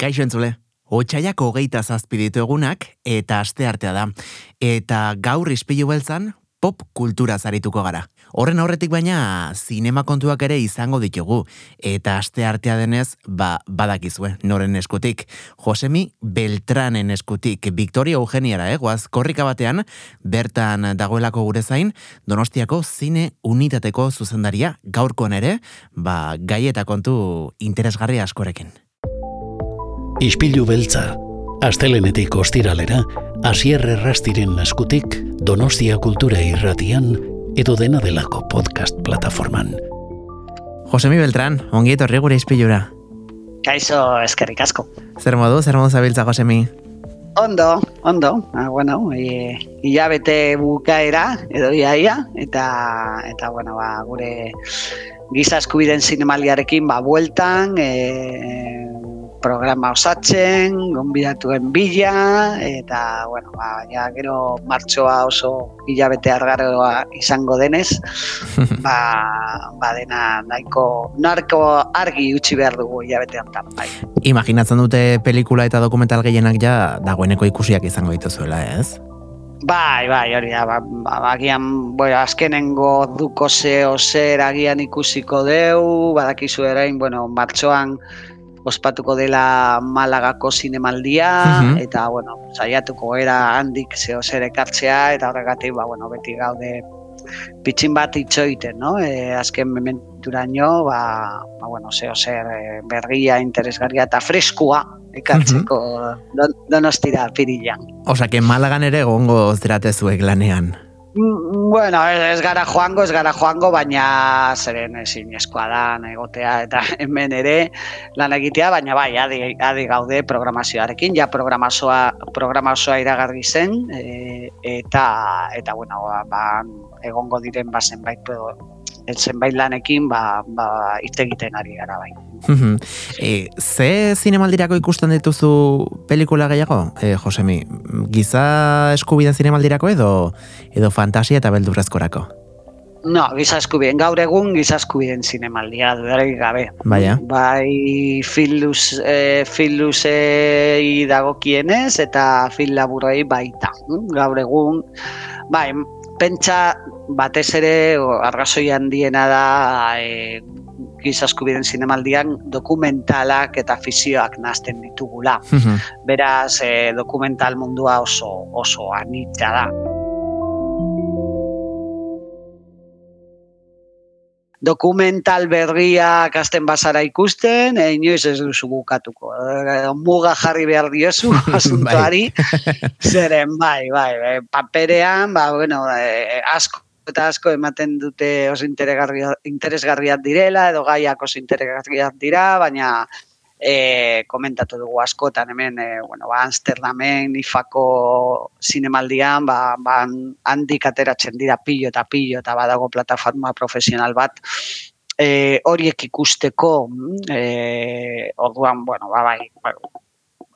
Kaixo entzule, Otsaiak hogeita zazpiditu egunak eta aste artea da. Eta gaur ispilu beltzan pop kultura zarituko gara. Horren aurretik baina zinema kontuak ere izango ditugu. Eta aste artea denez, ba, badakizue, noren eskutik. Josemi Beltranen eskutik, Victoria Eugeniara, egoaz, eh? korrika batean, bertan dagoelako gure zain, donostiako zine unitateko zuzendaria, gaurkoan ere, ba, gai eta kontu interesgarri askorekin. Ispilu beltza, astelenetik ostiralera, asier errastiren eskutik, donostia kultura irratian, edo dena delako podcast plataforman. Josemi Beltran, ongi etorri gure ispilura. Kaixo, eskerrik asko. Zer modu, zer modu zabiltza, Josemi? Ondo, ondo, ah, bueno, e, hilabete bukaera, edo iaia, eta, eta bueno, ba, gure giza eskubiden zinemaliarekin, ba, bueltan, e, programa osatzen, gonbidatuen bila, eta, bueno, ba, ja, gero martxoa oso hilabete argaroa izango denez, ba, ba dena nahiko narko argi utzi behar dugu hilabete hantan, bai. Imaginatzen dute pelikula eta dokumental gehienak ja dagoeneko ikusiak izango dituzuela, ez? Bai, bai, hori da, ba, ba, agian, bueno, azkenengo duko zeo zer agian ikusiko deu, badakizu erain, bueno, martxoan, ospatuko dela Malagako zinemaldia mhm. eta bueno, saiatuko era handik zeo zer ekartzea eta horregatik ba, bueno, beti gaude pitxin bat itxoiten, no? E, azken mementuraino, ba, ba, bueno, zeo zer bergia, interesgarria eta freskua ekartzeko don, donostira pirilan. Osa, que Malagan ere gongo zeratezuek lanean. Bueno, ez gara joango, ez gara joango, baina zeren ezin eskoa da, egotea eta hemen ere lan egitea, baina bai, adi, adi gaude programazioarekin, ja programazioa, programazioa iragarri zen, e, eta, eta bueno, ba, egongo diren bazen bait, zenbait lanekin, ba, ba, egiten ari gara bai e, ze zinemaldirako ikusten dituzu pelikula gehiago, e, Josemi? Giza eskubiden zinemaldirako edo edo fantasia eta beldurrezkorako? No, giza eskubiden. Gaur egun giza eskubiden zinemaldia dudarik gabe. Baina. Bai, filuz, e, filuzei dagokienez eta fil laburrei baita. Gaur egun, bai, pentsa batez ere argazoi handiena da e, gizaskubiden zinemaldian dokumentalak eta fizioak nazten ditugula. Mhm. Beraz, e, dokumental mundua oso, oso anitza da. Dokumental berria kasten bazara ikusten, e, inoiz ez duzu bukatuko. E, muga jarri behar diozu, asuntoari. Zeren, bai, bai, bai, paperean, ba, bueno, e, asko eta asko ematen dute oso interesgarriak direla, edo gaiak oso interesgarriak dira, baina e, komentatu dugu askotan hemen, e, bueno, ba, Amsterdamen, Ifako zinemaldian, ba, ba, handik ateratzen dira pillo eta pillo, eta badago plataforma profesional bat, e, horiek ikusteko, e, orduan, bueno, ba, bai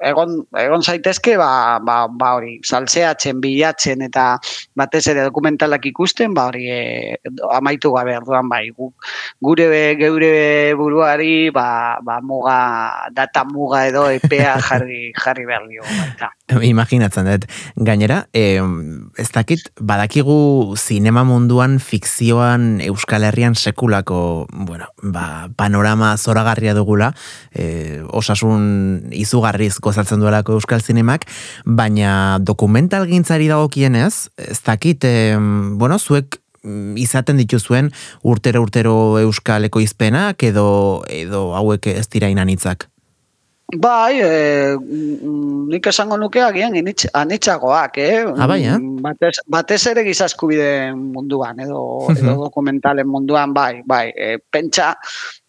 egon, egon zaitezke ba, ba, ba hori salseatzen bilatzen eta batez ere dokumentalak ikusten ba hori e, amaitu gabe orduan bai gure geure buruari ba, ba muga data muga edo epea jarri jarri behar dio Imaginatzen dut. Gainera, e, ez dakit, badakigu zinema munduan, fikzioan, Euskal Herrian sekulako, bueno, ba, panorama zoragarria dugula, e, osasun izugarriz gozatzen duelako Euskal Zinemak, baina dokumental gintzari dagokienez, ez dakit, e, bueno, zuek mm, izaten dituzuen urtero urtero euskaleko izpenak edo edo hauek ez dira inanitzak. Bai, e, nik esango nuke agian anitzagoak, eh? Ah, bai, eh? Batez, batez ere gizaskubide munduan, edo, edo dokumentalen munduan, bai, bai. E, pentsa,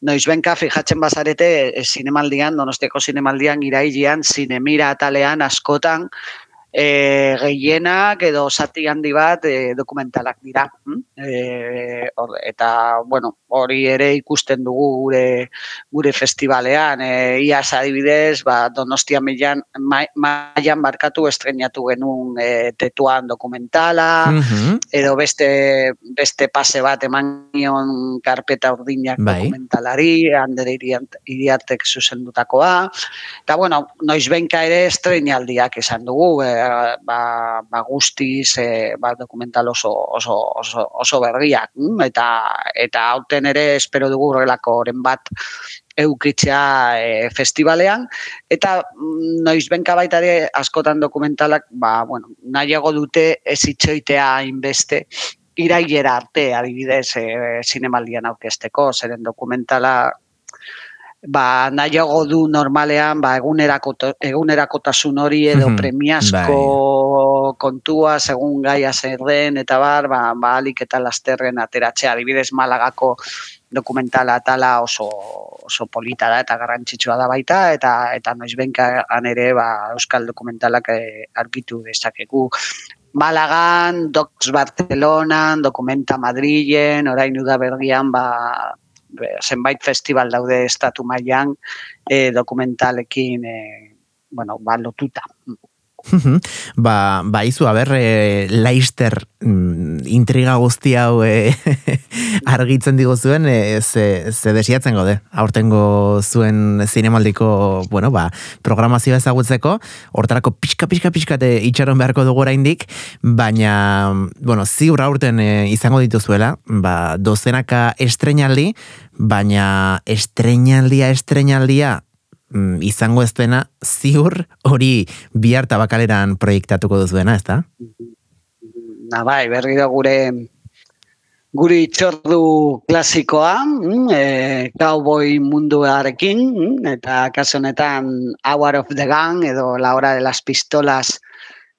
noiz benka, fijatzen bazarete, e, zinemaldian, donosteko zinemaldian, irailian, zinemira atalean, askotan, e, gehienak edo zati handi bat e, dokumentalak dira. E, or, eta, bueno, hori ere ikusten dugu gure gure festivalean. E, iaz adibidez, ba, donostia mailan mailan barkatu estrenatu genuen e, tetuan dokumentala, edo beste, beste pase bat eman nion karpeta urdinak bai. dokumentalari, handere iriatek zuzendutakoa. Eta, bueno, noiz benka ere estrenaldiak esan dugu, e, ba, ba guztiz e, ba, dokumental oso, oso, oso, oso berriak. Mm? Eta, eta hauten ere espero dugu horrelako oren bat eukitzea e, festivalean. Eta mm, noiz benka baita ere askotan dokumentalak, ba, bueno, nahiago dute ez itxoitea inbeste, irailera arte, adibidez, e, zinemaldian aurkesteko, zeren dokumentala ba, nahiago du normalean ba, egunerako, egunerakotasun hori edo premiazko bai. kontua, segun gaia zer den, eta bar, ba, ba alik eta lasterren ateratzea, adibidez Malagako dokumentala tala oso, oso polita da eta garrantzitsua da baita, eta eta noiz benkan ere ba, Euskal dokumentalak e, argitu dezakegu. Malagan, Docs Barcelona, Dokumenta Madrilen, orain da bergian, ba, zenbait festival daude estatu mailan e, dokumentalekin e, bueno, ba, lotuta. Ba, ba izu, haber, e, Leister mm, intriga guzti hau e, argitzen digo zuen, e, ze, ze desiatzen gode, aurtengo zuen zinemaldiko, bueno, ba, programazioa ezagutzeko, hortarako pixka, pixka, pixka te itxaron beharko dugu oraindik, baina, bueno, ziur aurten e, izango dituzuela, ba, dozenaka estrenaldi, baina estrenaldia, estrenaldia, mm, izango ez dena, ziur hori bihar tabakaleran proiektatuko duzuena, ez da? Na bai, berri da gure guri itxordu klasikoa, mm, e, cowboy munduarekin, mm, eta kaso honetan Hour of the Gun edo La Hora de las Pistolas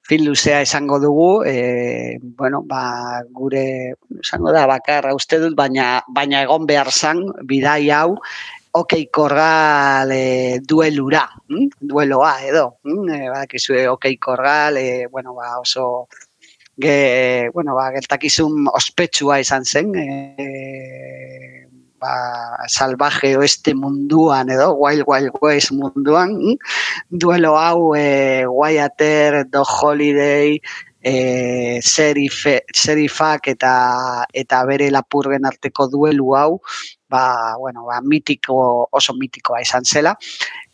fin luzea esango dugu, e, bueno, ba, gure, esango da, bakarra uste dut, baina, baina egon behar zan, bidai hau, okei korgal e, duelura, mm? dueloa edo, mm? e, bakizue okei korgal, e, bueno, ba, oso ge, bueno, ba, gertakizun ospetsua izan zen, e, ba, salvaje oeste munduan edo, wild wild west munduan, mm? duelo hau e, Wyatter, Do Holiday, e, serifak eta eta bere lapurgen arteko duelu hau ba, bueno, ba, mitiko, oso mitikoa izan zela.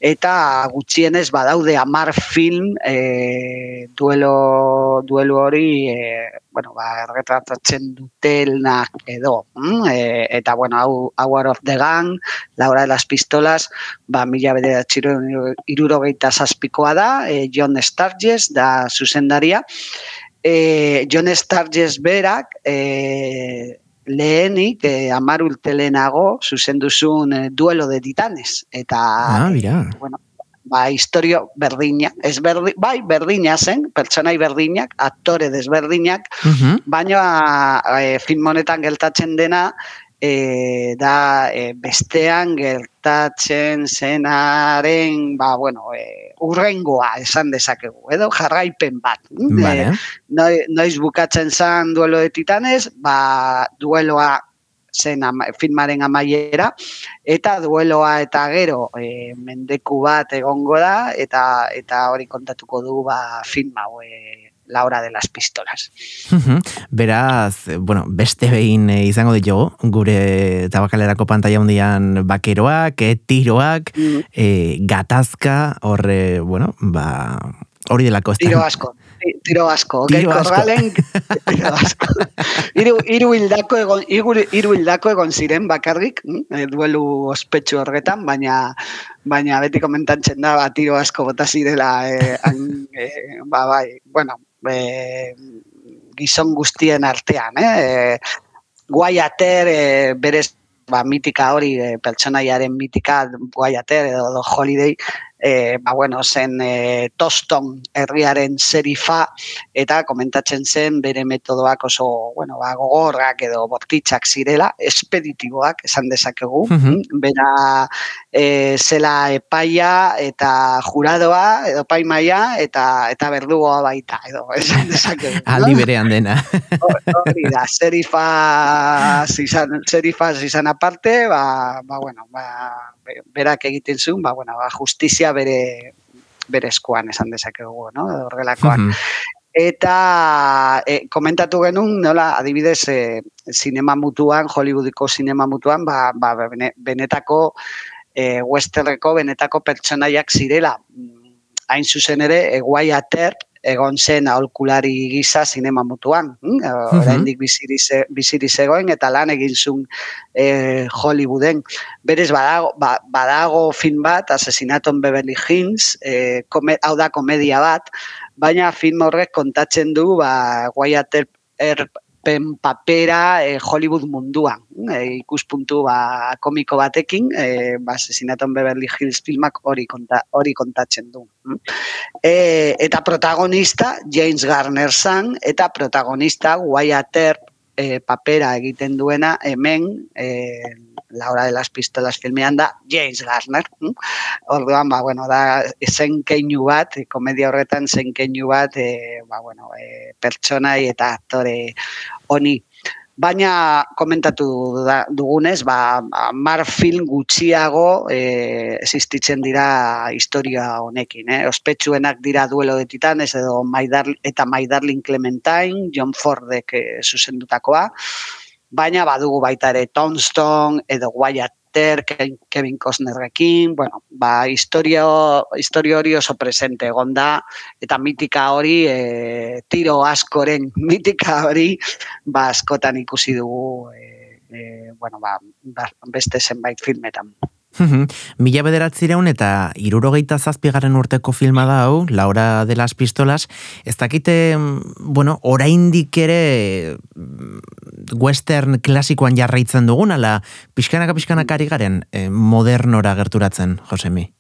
Eta gutxienez badaude amar film e, duelo, duelo hori e, bueno, ba, erretratatzen dutelnak edo. Mm? E, eta, bueno, Hour of the Gun, Laura de las Pistolas, ba, mila bede irurogeita zazpikoa da, e, John Sturges da zuzendaria. E, John Sturges berak, e, lehenik eh, amar urtelenago zuzenduzun eh, duelo de titanes. Eta, ah, mira. bueno, ba, historio berdina, ez berdi, bai, berdina zen, pertsonai berdinak, aktore desberdinak, uh baina eh, film honetan geltatzen dena, e, da e, bestean gertatzen zenaren ba, bueno, e, urrengoa esan dezakegu, edo jarraipen bat. Vale. E, noiz bukatzen zan duelo de titanes, ba, dueloa zen ama, filmaren amaiera, eta dueloa eta gero e, mendeku bat egongo da, eta eta hori kontatuko du ba, film hau e, la hora de las pistolas. Beraz, bueno, beste behin eh, izango ditugu, gure tabakalerako pantalla hundian bakeroak, eh, tiroak, mm. eh, gatazka, horre, bueno, ba, hori delako. Tiro asko tiro asko. Tiro asko. tiro asko. Iru, iru, hildako egon, iru, iru hildako egon ziren bakarrik, mm, e, duelu ospetsu horretan, baina baina beti komentatzen da, ba, tiro asko bota zirela, e, e, ba, bai, bueno, e, gizon guztien artean, eh? Guai ater, e, berez, ba, mitika hori, e, pertsonaiaren mitika, guai ater, edo do holiday, e, ba, bueno, zen e, toston herriaren serifa, eta komentatzen zen bere metodoak oso, bueno, ba, gogorrak edo bortitzak zirela, espeditiboak, esan dezakegu, mm bera e, zela epaia eta juradoa, edo paimaia, eta eta berdugoa baita, edo, esan dezakegu. Aldi berean dena. Hori da, serifa zizan, serifa zizan aparte, ba, ba, bueno, ba, berak egiten zuen, ba, bueno, ba, justizia bere, bere eskuan esan dezakegu, no? Horrelakoan. Eta e, komentatu genuen, nola, adibidez, e, sinema mutuan, Hollywoodiko sinema mutuan, ba, ba, benetako e, westerreko benetako pertsonaiak zirela. Hain zuzen ere, eguai ater, egon zen aholkulari gisa sinema mutuan. Hm? Oraindik biziri zegoen eta lan egin zuen e, Hollywooden. Berez badago, ba, badago film bat, Asesinaton Beverly Hills, e, kome, hau da komedia bat, baina film horrek kontatzen du ba, Wyatt Earp pen papera e, Hollywood munduan. E, ikuspuntu ba, komiko batekin, e, ba, Asesinaton Beverly Hills filmak hori konta, hori kontatzen du. E, eta protagonista James Garner zan, eta protagonista Wyatt Earp e, papera egiten duena hemen e, la hora de las pistolas filmean da James Garner. Hm? Orduan, ba, bueno, da zen keinu bat, komedia horretan zen keinu bat, e, ba, bueno, e, pertsonai eta aktore honi. Baina komentatu da, dugunez, ba, mar film gutxiago e, existitzen dira historia honekin. Eh? Ospetsuenak dira duelo de titanes edo Maidar, eta My Darling Clementine, John Fordek e, zuzendutakoa baina badugu baita ere Tombstone edo Wyatt Kevin Costnerrekin, bueno, ba, historio, historio hori oso presente egon da, eta mitika hori, e, tiro askoren mitika hori, ba, askotan ikusi dugu, e, e, bueno, ba, ba, beste zenbait filmetan. Mila bederatzireun eta irurogeita zazpigaren urteko filma da hau, Laura de las Pistolas, ez dakite, bueno, oraindik ere mm, western klasikoan jarraitzen dugun, ala pixkanaka pixkanaka ari garen eh, modernora gerturatzen, Josemi?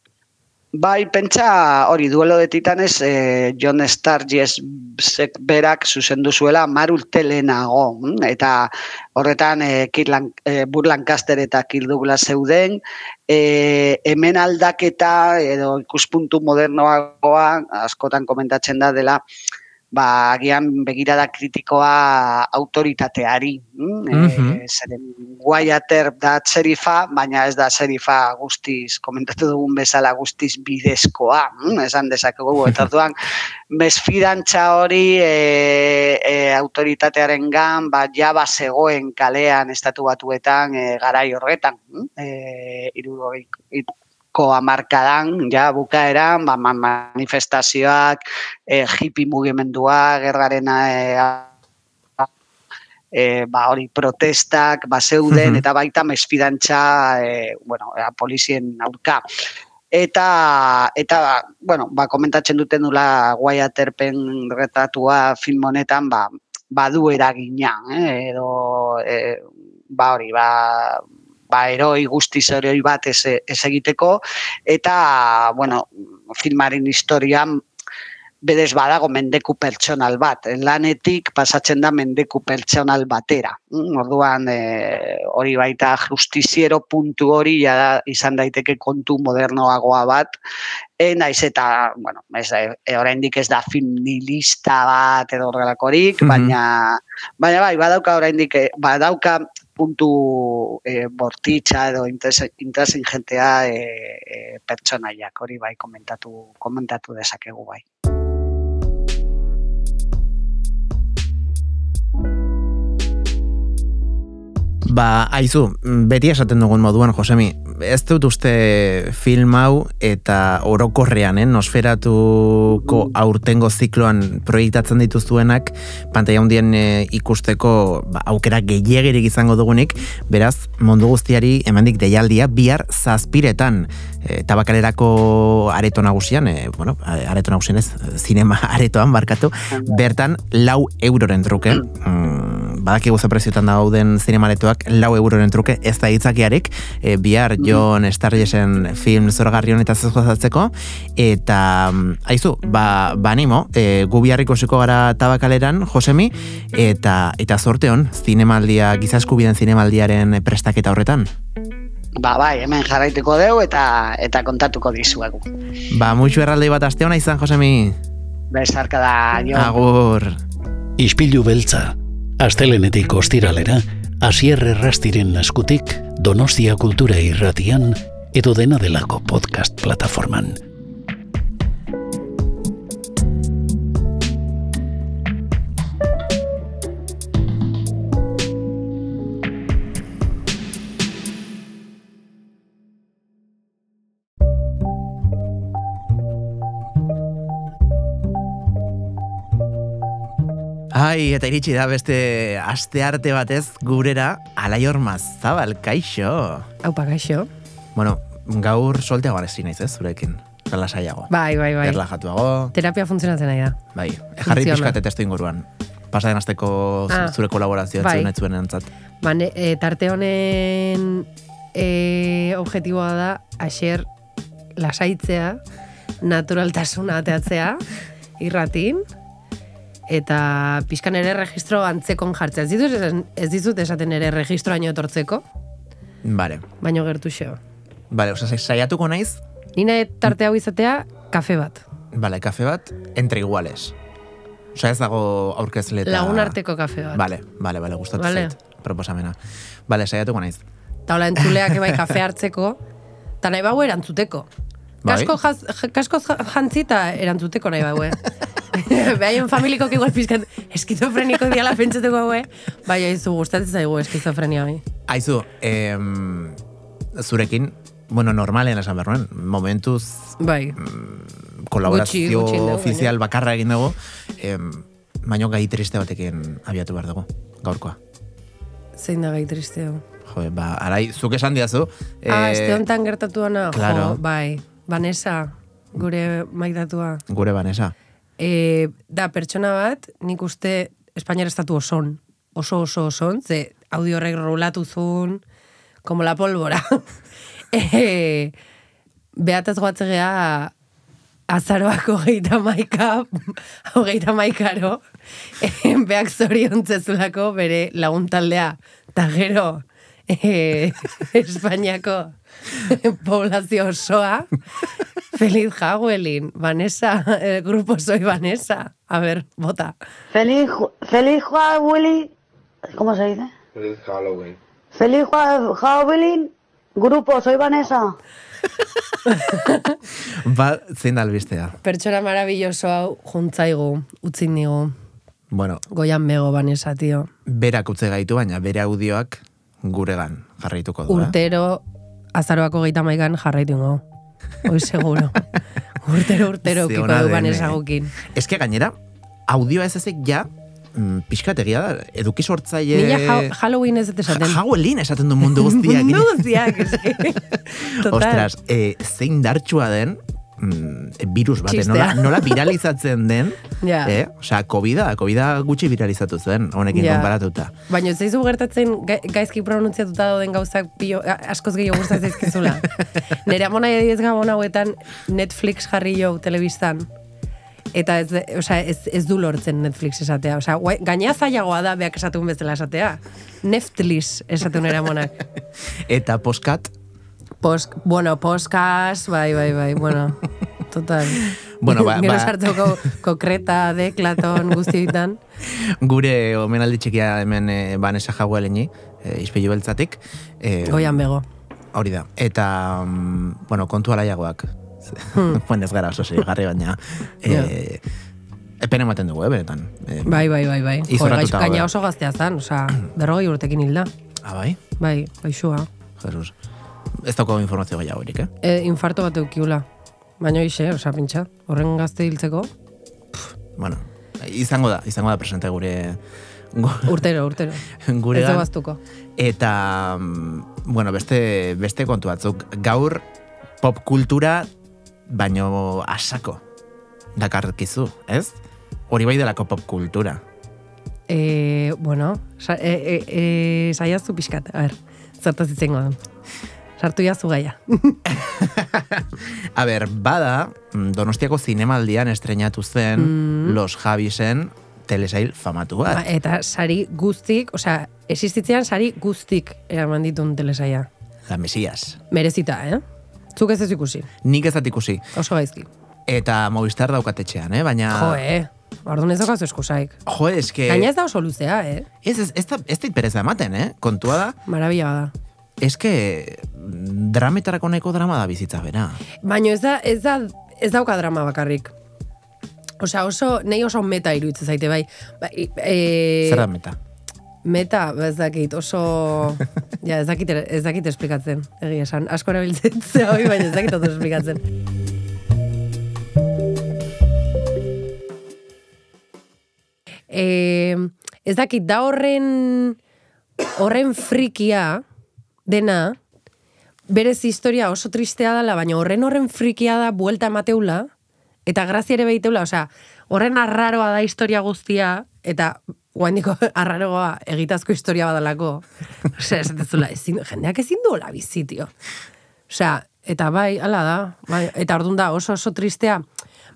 Bai, pentsa hori duelo de titanes eh, John Sturges berak zuzendu zuela marul telenago. Hm? Eta horretan eh, Kirlan, eh, Lancaster eta Kirk Douglas zeuden. Eh, hemen aldaketa edo ikuspuntu modernoagoa askotan komentatzen da dela ba, agian begirada kritikoa autoritateari. Mm? Mm -hmm. e, zeren, guaiater da serifa, baina ez da serifa guztiz, komentatu dugun bezala guztiz bidezkoa, mm? esan dezakegu, eta duan, mesfidantza hori e, e, autoritatearen gan, ba, jaba zegoen kalean estatu batuetan e, garai horretan. Mm? E, ko amarkadan, ja, bukaeran, ba, manifestazioak, e, hippie mugimendua, gerraren e, e, ba, hori protestak, ba, zeuden, eta baita mesfidantza, e, bueno, e, polizien aurka. Eta, eta bueno, ba, komentatzen duten nula guai aterpen retatua film honetan, ba, badu eragina, eh? edo, e, ba, hori, ba, ba, eroi guztiz eroi bat ez, ez egiteko, eta, bueno, filmaren historian bedez badago mendeku pertsonal bat. Lanetik pasatzen da mendeku pertsonal batera. Mm, orduan, e, hori baita justiziero puntu hori ja, izan daiteke kontu modernoagoa bat. E, naiz eta, bueno, ez, e, oraindik ez da film nilista bat edo horrelakorik, mm baina, baina bai, badauka oraindik, e, badauka puntu e, bortitza edo interesin jentea e, e, pertsonaiak hori bai komentatu, komentatu dezakegu bai. Ba, aizu, beti esaten dugun moduan, Josemi, ez dut uste film hau eta orokorrean, eh, nosferatuko aurtengo zikloan proiektatzen dituztuenak, pantaia hundien eh, ikusteko ba, aukera gehiagirik izango dugunik, beraz, mundu guztiari emandik deialdia bihar zazpiretan e, tabakalerako areto nagusian, e, bueno, areto nagusian ez, zinema aretoan barkatu, bertan lau euroren truke, mm, badakigu ze preziotan dauden zinemaretoak lau euroren truke ez da hitzakiarik, e, bihar John Starjesen film zoragarri honetaz ez gozatzeko, eta mm, aizu, ba, ba animo, e, gu bihar ikusiko gara tabakaleran, Josemi, eta eta zorte hon, zinemaldia, gizaskubiden zinemaldiaren prestaketa horretan. Ba, bai, hemen jarraituko deu eta eta kontatuko dizuegu. Ba, muixu erraldei bat aste hona izan, Josemi. Besarka da, jo. Agur. Ispilu beltza, astelenetik ostiralera, asier errastiren eskutik, donostia kultura irratian, edo dena delako podcast plataforman. Ai, eta iritsi da beste aste arte batez gurera alaior mazabal, kaixo. Aupa, gaixo. Bueno, gaur solteago arezi naiz ez, zurekin. Relasaiago. Bai, bai, bai. Erlajatuago. Terapia funtzionatzen nahi da. Bai, jarri pixkate testu inguruan. Pasaden asteko Ah, zure kolaborazioa bai. zuen entzat. Ba, ne, e, tarte honen e, objetiboa da aser lasaitzea, naturaltasuna ateatzea, irratin, eta pixkan ere registro antzekon jartzea. Ez dizut, ez dizut esaten ere registroaino etortzeko, Vale. baino gertu xeo. Vale, oza, saiatuko naiz, Nina tarte hau izatea, kafe bat. vale, kafe bat, entre iguales. Osa ez dago aurkezle eta... Lagun arteko kafe bat. Vale, vale, vale, gustatu Vale. zait, proposamena. Vale, saiatuko naiz. Eta hola entzuleak ebai kafe hartzeko, eta nahi bau erantzuteko. Bai. Kasko, jaz, kasko ja- jantzi eta erantzuteko nahi bau, eh? Behaien familiko igual pizkat eskizofreniko diala pentsateko hau, eh? Bai, aizu gustatzen zaigu eskizofrenia bai. Aizu, em, zurekin, bueno, normalen esan behar nuen, momentuz Bai, kolaborazio Gutxi, gutxi dugu, ofizial bakarra egin dugu, em, baino gai triste batekin abiatu behar dugu, gaurkoa. zein da gai tristeo. Jo, ba, arai, zuk esan diazu. ah, eh, este hontan gertatu dana, claro. jo, bai. Vanessa, gure maitatua. Gure banesa. E, da, pertsona bat, nik uste Espainiar estatu oson. Oso oso oson, ze audio horrek rolatu zuen, como la pólvora. e, behataz goatze gea azaroak hogeita maika, hogeita maikaro, e, beak zoriontzezulako bere laguntaldea, eta gero e, Espainiako poblazio osoa, Feliz Halloween, Vanessa, el grupo Soy Vanessa. A ver, vota. Feliz, feliz Halloween. ¿Cómo se dice? Feliz Halloween. Feliz Halloween. Grupo, soy Vanessa. Ba, zein albistea. Pertsona maravilloso hau juntzaigu, utzin digu. Bueno, Goian bego Vanessa, tio. berak utze gaitu, baina bere audioak guregan jarraituko du. eh? Urtero, azaroako geita maikan jarraitu ingo. Hoi seguro. urtero, urtero, Ze ukiko ona du den, Vanessa eh? Ez que gainera, audioa ez ezek ja, mm, pixkategia da, eduki sortzaile... Nila ja- Halloween ez esaten. Ja, Halloween esaten du mundu guztiak. Mundu guztiak. Total. Ostras, eh, zein dartsua den, mm, virus baten, Txistea. nola, nola viralizatzen den, Ja. eh? Osea, COVID-a, COVID-a gutxi viralizatu zen, honekin Ja. konparatuta. Baina ez zaizu gertatzen ga- gaizki pronuntziatuta dauden gauzak pilo, a- askoz gehiago gustatzen zaizkizula. Nere amona ediz gabon hauetan Netflix jarri jo telebistan. Eta ez, osea, ez, ez du lortzen Netflix esatea. Osea, gaina zailagoa da beak esatun bezala esatea. Netflix esatu amonak. Eta poskat, Post, bueno, podcast, bai, bai, bai, bueno, total. Bueno, ba- Gero ba- sartuko kokreta, deklaton, guztioitan. gure omenaldi txikia hemen e, Vanessa Jaueleni, e, izpilu beltzatik. E, Goian bego. Hori da. Eta, mm, bueno, kontu alaiagoak. Hmm. Buen ez gara oso garri baina. E, Epen ematen dugu, eh, benetan. E, Bai, bai, bai, bai. Gaixo, gaina oso gaztea zan, osea, berrogei urtekin hilda. Ah, bai? Bai, gaixua. Jesus. Ez dauko informazio gehiago horik, eh? E, infarto bat eukiula. Baina hoxe, osea, pintxa, horren gazte hiltzeko, Bueno, izango da, izango da presente gure gu- urtero, urtero. gure Ez baztuko. Eta, mm, bueno, beste, beste kontu batzuk. Gaur pop kultura, baino asako dakarkizu, ez? Hori bai delako pop kultura. E, bueno, sa, e, e, e, saiaztu pixkat, a ber, zertaz itzengo da. Sartu jazu gaia. A ber, bada, mm, Donostiako zinemaldian estrenatu zen Mm. Los Javisen telesail famatu Ba, bat. eta sari guztik, osea, existitzean sari guztik eraman ditun telesaia. La Mesias. Merezita, eh? Zuk ez ez ikusi, Nik ez ikusi. oso gaizki. Eta Movistar daukatetxean, eh? Baina... Jo, eh? Orduan ez daukazu eskusaik. Jo, eske... Gaina ez da oso luzea, eh? Ez, ez, ez, da, ez pereza ematen, eh? Kontua da, Marabila bada. Eske drametarako nahiko drama da bizitza bera. Baina ez da, ez da, ez dauka drama bakarrik. Osea, oso, nei oso meta iruditzen zaite, bai. Ba, e, Zer da meta? Meta, ba, ez dakit, oso... ja, ez dakit, ez dakit esplikatzen, egia esan. Asko erabiltzen zea hoi, baina ez dakit ondo esplikatzen. E, ez dakit, da horren horren frikia dena, berez historia oso tristea dela, baina horren horren frikia da buelta emateula, eta grazia ere behiteula, osea, horren arraroa da historia guztia, eta guaindiko arraroa egitazko historia badalako. Osea, dezula, ezin, jendeak ezin duela bizi, tio. Osea, eta bai, hala da, bai, eta ordun da oso oso tristea,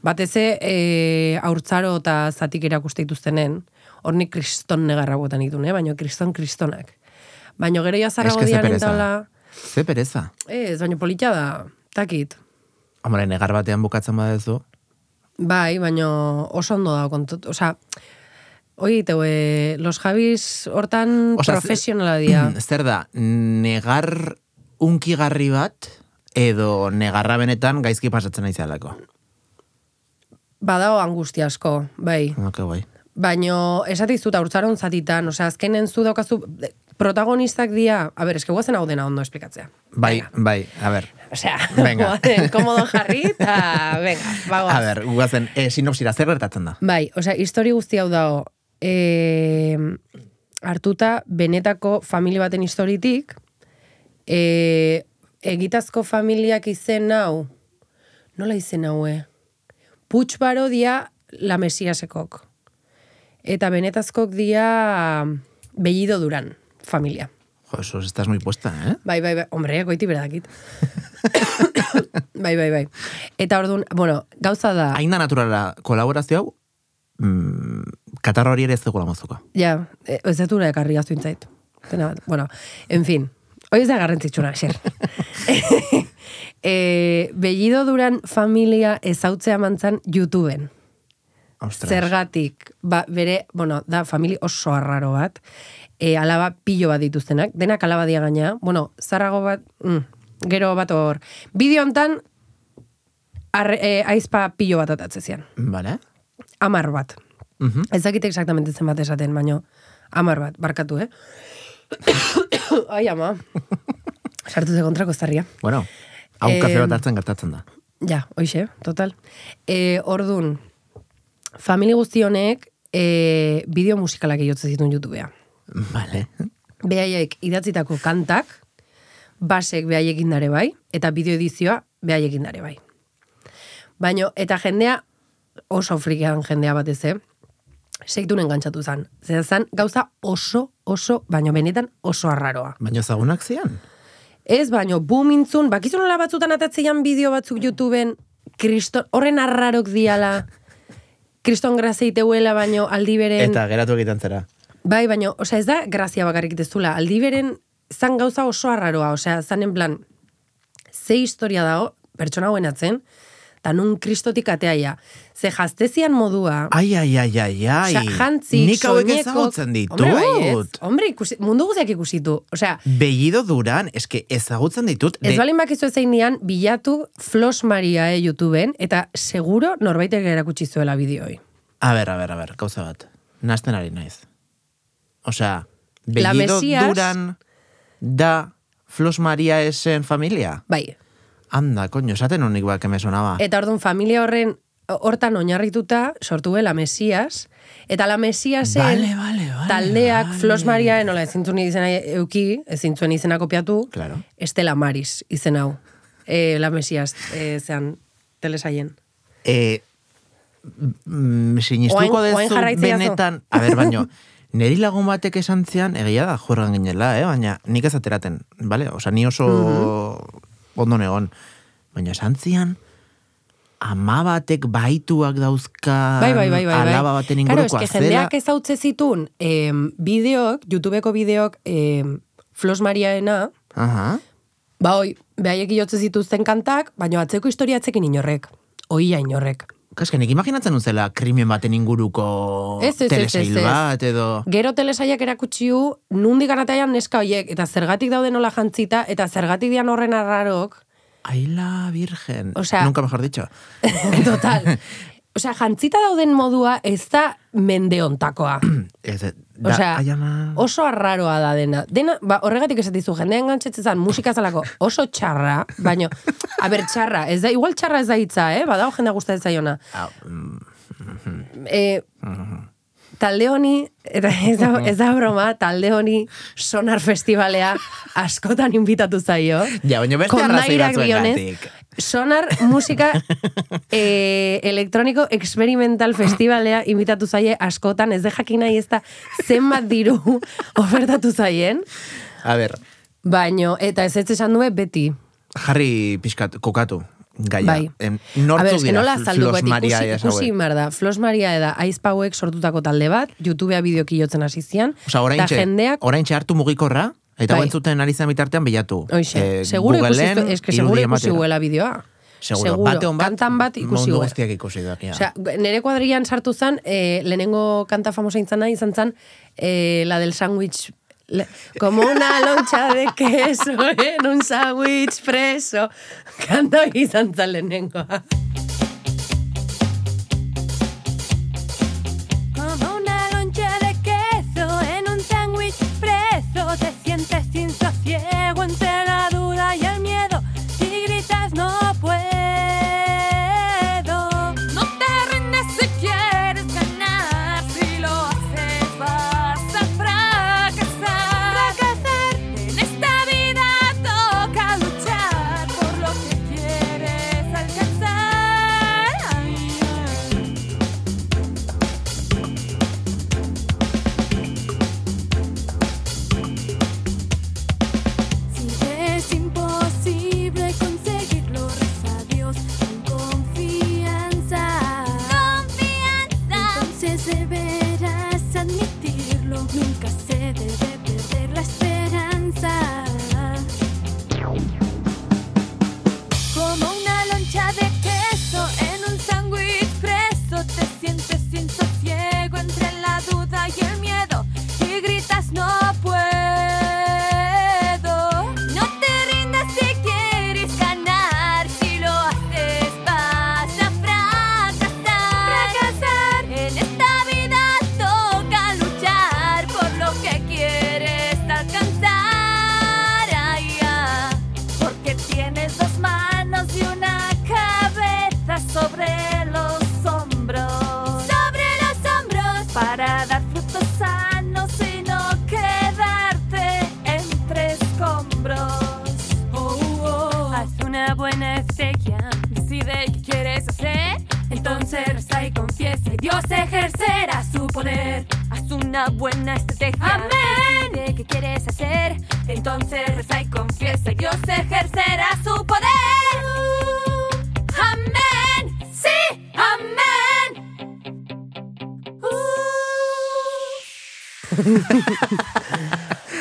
batez ere e, haurtzaro eta zatik erakuste dituztenen, hor kriston negarra botan ditun, eh? baina kriston kristonak. Baina gero jazarrago Eske ze dian pereza. entala, Ze pereza. ez, baina polita da, takit. Hombre, negar batean bukatzen badezu. Bai, baina oso ondo da kontut, osea, Oi, teu, e, los Javis hortan Osea, ze- profesionala dira. Zer da, negar unkigarri bat, edo negarra benetan gaizki pasatzen naizalako. Badao angustia asko, bai. Ok, bai. Baino, esatizut haurtzaron zatitan, osea, azkenen zu daukazu, protagonistak dira, a ber, eske guazen hau dena ondo esplikatzea. Bai, Venga. bai, a ber. Osea, Venga. guazen, komodo jarri, eta, venga, bagoaz. A ber, guazen, e, sinopsira, zer gertatzen da? Bai, osea, histori guzti hau dago, e, hartuta benetako familia baten historitik, e, egitazko familiak izen hau, nola izen hau, eh? Puig baro dia la mesiasekok. Eta benetazkok dia bellido duran familia. Jo, eso estás muy puesta, eh? Bai, bai, bai, hombre, goiti beradakit. bai, bai, bai. Eta orduan, bueno, gauza da... Aina naturala kolaborazio hau, mm, katarra hori ere ez zegoela mozuko. Ja, e, ez dut ekarri aztu intzait. Dena bat, bueno, en fin. Hoi ez da garrantzitsuna, xer. e, Bellido duran familia ezautzea mantzan YouTubeen. Ostras. Zergatik, ba, bere, bueno, da familia oso arraro bat, e, alaba pilo bat dituztenak, denak alaba dia gaina, bueno, zarrago bat, mm, gero bat hor, bideo hontan, e, aizpa pilo bat atatzen zian, Vale. amar bat. Mhm. Ez dakit exactamente zenbat esaten, baino amar bat, barkatu, eh? Ai, ama. Sartu ze kontrako zarria. Bueno, hau kafe bat hartzen gertatzen da. Ja, hoixe, total. E, ordun, familia guzti honek e, bideo musikalak egotzen zituen YouTubea. Vale. Behaiek idatzitako kantak, basek behaiekin dare bai, eta bideo edizioa behaiekin dare bai. Baino, eta jendea, oso frikian jendea batez, eh? Sektun engantzatu zan. Zer zan, gauza oso, oso, baino benetan oso arraroa. Baina zagunak zian? Ez, baino, bumintzun, bakizu nola batzutan atatzean bideo batzuk YouTubeen, kriston, horren arrarok diala, kriston grazeiteuela, baino aldi beren... Eta geratu egiten zera. Bai, baina, osea, ez da grazia bakarrik dezula. Aldi beren, zan gauza oso arraroa, osea, zan en plan, ze historia dago, pertsona hauen atzen, eta nun kristotik ateaia. Ze jaztezian modua, Ai, ai, ai, ai, ai. osea, jantzik, Nik hauek ezagutzen ditut. Hombre, baietz. Hombre, ikusi, mundu guztiak ikusitu. Osea, Bellido duran, eske ezagutzen ditut. ez de- balin bakizu ezein dian, bilatu Flos Maria eh, YouTubeen, eta seguro norbaitek erakutsi zuela bideoi. A ber, a ber, a ber, gauza bat. Nazten ari naiz. Osea, Bellido duran da Flos Maria esen familia? Bai, Anda, coño, esaten honik ba, que me sonaba. Eta orduan familia horren hortan oinarrituta sortu la Mesias, eta la Mesiasen Vale, vale, vale, taldeak vale. Flos Maria, nola ezin zuen izena euki, ezin zuen izena kopiatu, Claro. Estela Maris izen hau, e, la Mesias e, zean telesaien. Eh, mm, sinistuko dezu benetan, a ber, baino, Neri lagun batek esan zian, egia da, juergan ginela, eh? baina nik ez ateraten, bale? Osa, ni oso ondo negon. Baina esan zian, ama batek baituak dauzka Bai, bai, bai, bai. bai. alaba baten Claro, inguruko eske jendeak ez hautze zitun bideok, YouTubeko bideok em, Flos Mariaena, Aha. ba hoi, behaiek zituzten kantak, baina atzeko historia atzekin inorrek. Oia inorrek. Kaske, nik imaginatzen uzela krimen baten inguruko Ez, ez, telesail ez, ez. bat, edo... Gero telesaiak erakutsiu, nundik ganatean neska hoiek, eta zergatik daude nola jantzita, eta zergatik dian horren arrarok, Aila virgen. Osea- Nunca mejor dicho. total. Osea, jantzita dauden modua ez da mende ontakoa. Ez, da, Osea, ai ama... oso arraroa da dena. Dena, ba, horregatik esatizu, jendea engantzetzen zan, musika zalako oso txarra, baino, a ber, txarra, ez da, igual txarra ez da hitza, eh? Badao jendea gustatzen zaiona. E, talde honi, eta ez da, ez da broma, talde honi sonar festivalea askotan inbitatu zaio. Ja, baina beste arrazoi batzuengatik. Sonar musika e, elektroniko experimental festivalea inbitatu zaie askotan, ez de jakin nahi ez da zenbat diru ofertatu zaien, A ber, baino, eta ez ez esan due beti. jarri pixkat, kokatu, gaia. Bai. Em, A ber, dira nola Flos Maria ikusi, ikusi da. Flos Maria eda aizpauek sortutako talde bat, YouTubea bideoki jotzen hasi zian, Osa, eta oraintxe, jendeak oraintxe hartu mugikorra, eta Bai. bai. entzuten ari zen bitartean bilatu. Hoxe, Eh, seguro ikusi, Googleen zu- eske seguro ikusi huela bideoa. Seguro, bate on bat, kantan bat ikusi mundu hue. guztiak ikusi da. Ja. Osea, nere kuadrillan sartu zen, eh, lehenengo kanta famosa intzana izan zen, eh, la del sándwich Le- como una loncha de queso en un sándwich preso. Kanta izan zen lehenengoa. unfair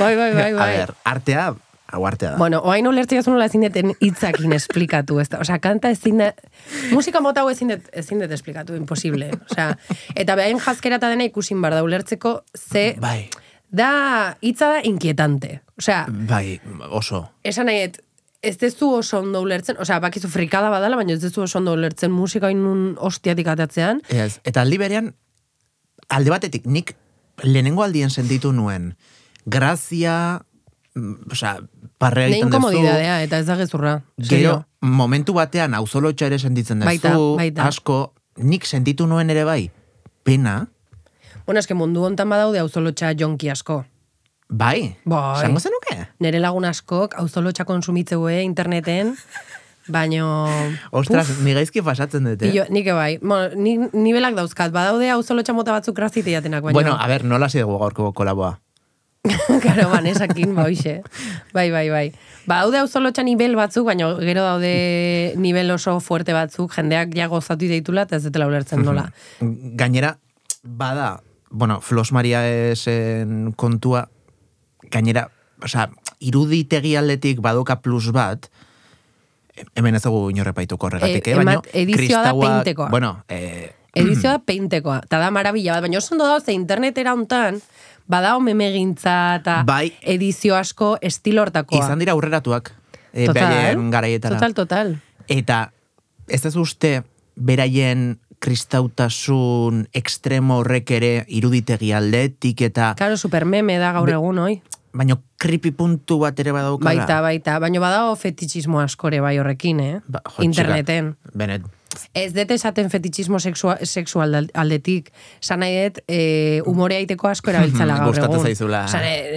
Bai, bai, bai, A bai. ber, artea, hau artea da. Bueno, oain ulertzea zunola ezin deten hitzakin esplikatu, ez da. Osea, kanta ezin da, musika mota hau ezin dut, ezin dut esplikatu, imposible. Osea, eta behain jazkera eta dena ikusin bar da ulertzeko, ze, Bai, da, hitza da inquietante. Osea, bai, oso. esan nahiet, ez dezu oso ondo ulertzen, osea, bakizu frikada badala, baina ez dezu oso ondo ulertzen musika inun ostiatik atatzean. Ez, eta aldi berean, alde batetik, nik lehenengo aldien sentitu nuen, grazia, mm, osea, parrea egiten duzu, inkomodidadea, eta ez da gezurra. gero, momentu batean, auzolotxa ere sentitzen duzu, Baita, baita. asko, nik sentitu nuen ere bai, pena, Bueno, eske mundu hontan badaude auzolotxa jonki asko. bai, Bai. esango zenuke? Nere lagun askok auzolotxa konsumitzeue interneten, baino... Ostras, puf, ni gaizki pasatzen dute. Pillo, nik bai. Bueno, ni, nibelak dauzkat. Badaude hau zolo txamota batzuk grazite jatenak, baina... Bueno, a ver, nola hasi dugu gaurko kolaboa? Karo, banesakin, ba, hoxe. Bai, bai, bai. Ba, hau zolo nivel batzuk, baina gero daude nivel oso fuerte batzuk, jendeak ja gozatu deitula, eta ez detela ulertzen nola. Gainera, bada, bueno, Flos Maria esen kontua, gainera, osea, iruditegi aldetik badoka plus bat, hemen ez dugu inorrepaituko horregatik, E, eh? Baina, edizioa da peintekoa. Bueno, eh, Edizioa da peintekoa, eta da marabila bat, baina oso ondo dago, ze internetera hontan, badao memegintza eta Bai. edizio asko estilo hortakoa. izan dira aurreratuak, eh, Total, garaietara. Total, total. Eta ez ez uste beraien kristautasun ekstremo horrek ere iruditegi aldetik eta Karo, supermeme da gaur egun, oi? baino kripi puntu bat ere badaukala. Baita, baita. Baina badago fetichismo askore bai horrekin, eh? Ba, Interneten. Benet, Ez dut esaten fetichismo sexua, sexual aldetik. San nahi dut, e, umorea iteko asko erabiltzala gaur egun. zaizula.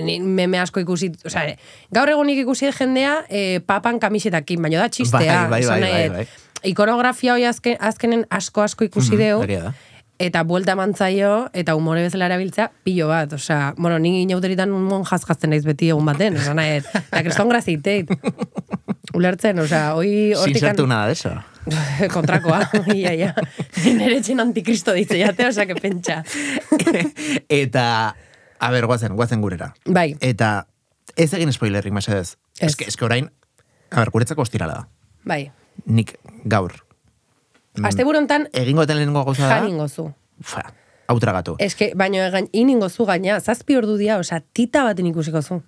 Ni meme asko ikusi, osa, gaur egunik ikusi jendea e, papan kamisetakin, baina da txistea. Bai, bai, bai, bai, dut, Ikonografia hoi azken, azkenen asko asko ikusi Mhm, deu. Eta buelta mantzaio, eta umore bezala erabiltzea, pilo bat. Osea, bueno, ni inauteritan un jazkazten naiz beti egun baten, esan nahi, eta kriston graziteit. Ulertzen, osea, hoi sin hortikan... sartu nada de eso. kontrakoa, ia, ia. Nere etxen antikristo ditze jate, osea, que pentsa. eta, a ber, guazen, guazen gurera. Bai, Eta ez egin spoilerrik, mesedez. Ez. Ez. Eske orain, a ber, guretzako ostirala da. bai. Nik gaur. Aste burontan, Egingo eten lehenengo gauza da. janingo zu. Fa, hau tragatu. Eske, baino egan, iningo zu gaina, zazpi ordu dia, osea, tita baten ikusiko zu.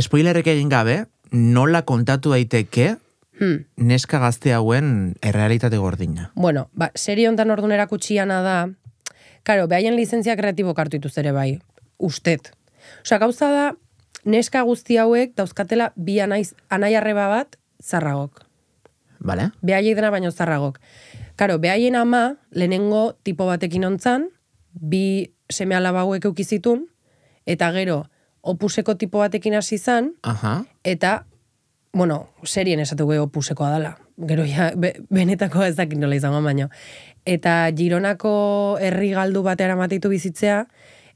Spoilerrek egin gabe, nola kontatu daiteke Hmm. neska gazte hauen errealitate gordina. Bueno, ba, serie hontan ordun erakutsiana da, karo, behaien lizentzia kreatibo kartu ere bai, ustet. Osea, gauza da, neska guzti hauek dauzkatela bi anaiz, anai arreba bat zarragok. Vale? behaiei dena baino zarragok. Karo, behaien ama, lehenengo tipo batekin ontzan, bi seme alaba hauek eukizitun, eta gero, opuseko tipo batekin hasi zan, Aha. eta, bueno, serien esatuko opusekoa dala. Gero ja, be, benetako ez dakit nola izango baino. Eta Gironako herri galdu batera matitu bizitzea,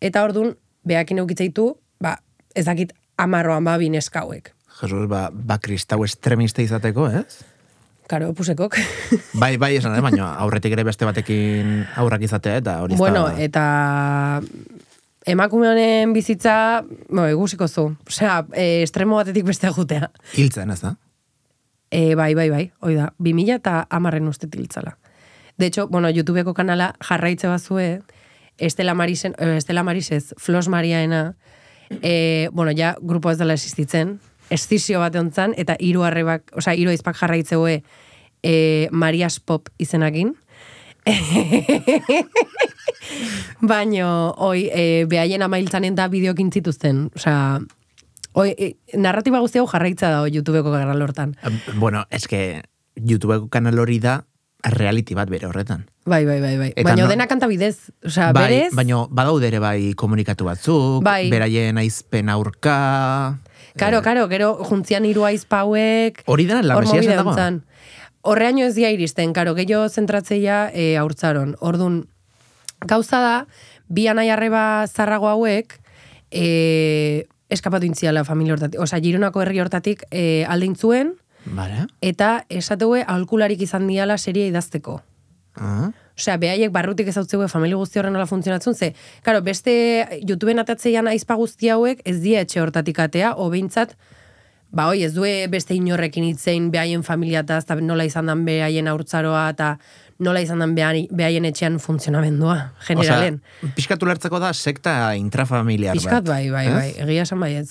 eta ordun behakin eukitzeitu, ba, ez dakit amarroan ba bineskauek. Jesus, ba, ba kristau estremista izateko, ez? Karo, opusekok. Bai, bai, esan da, baina aurretik ere beste batekin aurrak izatea, eta hori Bueno, da... eta emakume honen bizitza, bo, egusiko zu. Osea, e, estremo batetik beste jutea. Hiltzen, ez da? E, bai, bai, bai, hoi da, 2000 eta amarren uste tiltzala. De hecho, bueno, YouTubeko kanala jarraitze bazue, Estela Marisen, eh, Estela Marisez, Flos Mariaena, e, bueno, ja, grupo ez dela existitzen, estizio bat ontzan, eta hiru arrebak, osea, hiru aizpak jarraitzeue e, Marias Pop izenakin. Baino, oi, e, behaien amailtzanen da bideokin zituzten. Osea, oi, e, narratiba guzti hau jarraitza da YouTubeko kanal hortan. Bueno, eske YouTubeko kanal hori da reality bat bere horretan. Bai, bai, bai, bai. Baina no- dena kanta bidez. Osea, bai, berez, baina badaude ere bai komunikatu batzuk, Bai. beraien aizpen aurka... Karo, karo, gero juntzian hiru aizpauek... Hori dena la Mesiasen dago? Horreaino ez dia iristen, karo, gehiago zentratzeia e, haurtzaron. Ordun gauza da, bi anai arreba zarrago hauek, e, eskapatu intziala familia hortatik. Osa, Gironako herri hortatik e, aldein zuen, Vale? eta esateue aholkularik izan diala serie idazteko. Ah. Osea, behaiek barrutik ezautzeu familia guzti horren nola funtzionatzen, ze, karo, beste YouTubeen atatzeian aizpa guzti hauek ez die etxe hortatik atea, o behintzat, ba, oi, ez due beste inorrekin hitzein behaien familiataz, eta nola izan dan behaien haurtzaroa, eta nola izan dan behaien, etxean funtzionamendua, generalen. Osea, pixkatu lertzeko da sekta intrafamiliar Piskat bat. bai, bai, ez? bai, egia esan bai ez.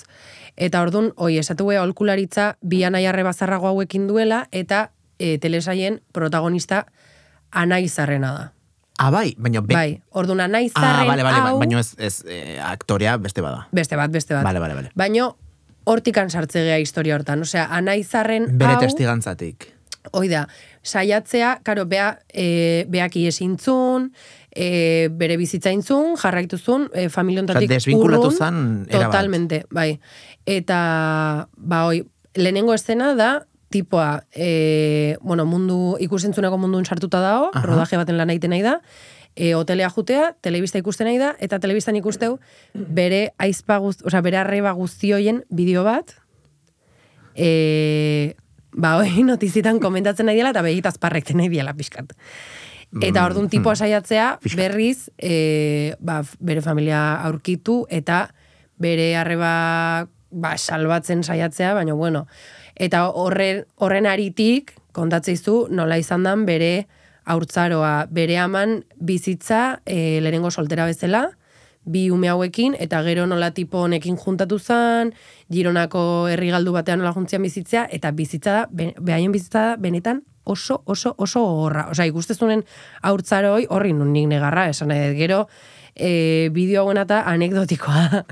Eta ordun, oi, esatu beha holkularitza bi anai arrebazarrago hauekin duela, eta e, telesaien protagonista anaizarrena da. Ah, bai, baina... Be... Bai, ordun Ah, anaizarren bale, bale, hau... baina ez, ez eh, aktorea beste bada. Beste bat, beste bat. Bale, bale, bale. Baino, hortikan sartzegea historia hortan. Osea, anaizarren Bere hau... testigantzatik. Hoi da, saiatzea, karo, bea, e, beak iesintzun, e, bere bizitzaintzun, jarraituzun, e, familiontatik Osea, desbinkulatu urrun. zan era bat. Totalmente, bai. Eta, ba, hoi, lehenengo eszena da, tipoa, e, bueno, mundu, ikusentzuneko mundun sartuta dago, Aha. rodaje baten lan egiten nahi da, e, hotelea jutea, telebista ikusten nahi da, eta telebistan ikusteu bere aizpa guzti, osea, bere arreba guztioien bideo bat, e, ba, hoi notizitan komentatzen nahi diela, eta begitaz parrekten nahi diela pixkat. Eta orduan tipoa saiatzea, berriz, e, ba, bere familia aurkitu, eta bere arreba ba, salbatzen saiatzea, baina bueno. Eta horren, horren aritik, kontatzeizu, nola izan dan bere haurtzaroa, bere aman bizitza e, lehenengo soltera bezala, bi ume hauekin, eta gero nola tipo honekin juntatu zan, Gironako herri galdu batean nola juntzian bizitzea, eta bizitza da, be- behaien bizitza da, benetan oso, oso, oso gogorra. Osea, ikustezunen haurtzaroi, horri nun nik negarra, esan dut. Gero, e, bideo hauen eta anekdotikoa.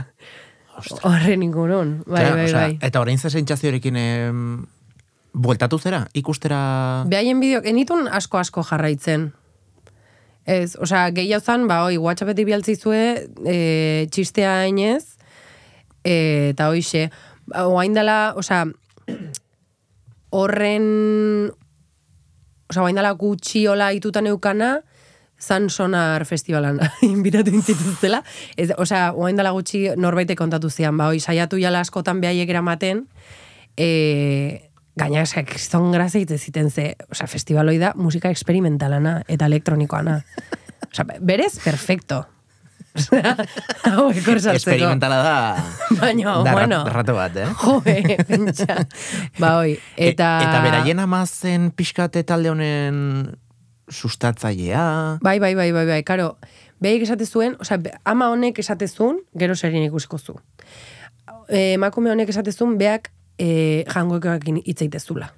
Horren ingurun. Bai, Claro, bai, osea, bai. Eta orain ze sentsazioarekin em, bueltatu zera? Ikustera... Behaien bideo, enitun asko-asko jarraitzen. Ez, osea, gehiago zan, ba, oi, WhatsAppetik bialtzizue, e, txistea hainez, e, eta hoixe, ba, oain dela, osea, horren, osea, oain dela gutxi hola itutan eukana, zan sonar festivalan inbitatu intzituztela. Ez, osea, oain dela gutxi norbaite kontatu zian, ba, oi, saiatu jala askotan behaiek eramaten, e, gaina, osea, kriston grazia egiten ziten ze, osea, festivaloi da musika experimentalana eta elektronikoana. Osea, berez, perfecto. Hau ekor. Experimentala da... Baina, da bueno. rat- rato bat, eh? Joe, pentsa. Ba, oi, eta... E, eta beraien ama zen pixkate talde honen sustatzailea... Bai, bai, bai, bai, bai, karo. Behaik esate zuen, osea, be- ama honek esate zuen, gero serien ikusiko zu. E, emakume honek esate zuen, beak e, jangoekoekin hitz egitezula.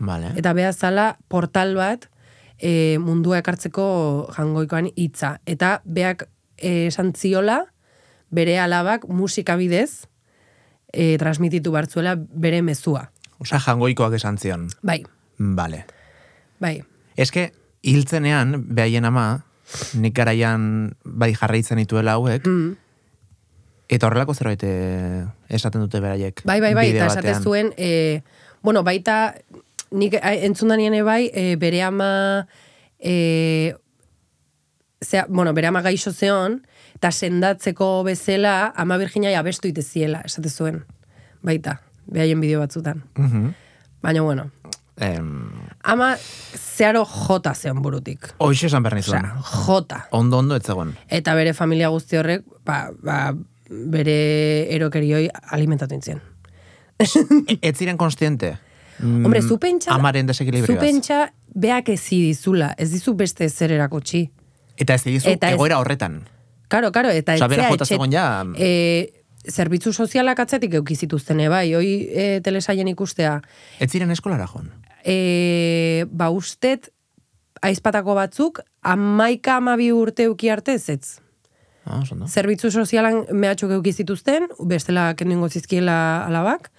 Vale. Eta beha zala portal bat e, mundua ekartzeko jangoikoan hitza. Eta beak e, esan ziola, bere alabak musika bidez e, transmititu bartzuela bere mezua. Osa, jangoikoak esan zion. Bai, Vale. bai. Eske, hiltzenean, behaien ama, nik garaian bai jarraitzen dituela hauek, Mm. eta horrelako zerbait eh, esaten dute beraiek. Bai, bai, bai, eta esate zuen, e, bueno, baita, nik eh, entzun daniene bai, e, bere ama, e, zea, bueno, bere ama gaixo zeon, eta sendatzeko bezala, ama Virginia abestu iteziela, esate zuen, baita, behaien bideo batzutan. Mhm. Baina, bueno, Em, ama zeharo jota zeon burutik. Hoxe esan behar nizuen. Osea, jota. Ondo, ondo, ez zegoen. Eta bere familia guzti horrek, ba, ba, bere erokerioi alimentatu intzien. Ez ziren konstiente? Mm, Hombre, zu pentsa... Amaren Zu desekilibrioaz. pentsa, beak ezi dizula, ez dizu beste zer erakutsi. Eta ez dizu Eta ez- egoera horretan. Karo, karo, eta Osea, etzea jota etxe- zegoen ja- E, zerbitzu sozialak atzetik eukizituzten, bai, hoi e, telesaien ikustea. Ez ziren eskolara joan. E, ba, ustet, aizpatako batzuk, amaika amabi urte euki arte ez. Ah. Zerbitzu sozialan mehatxuk euki zituzten, bestela kendingo zizkiela alabak,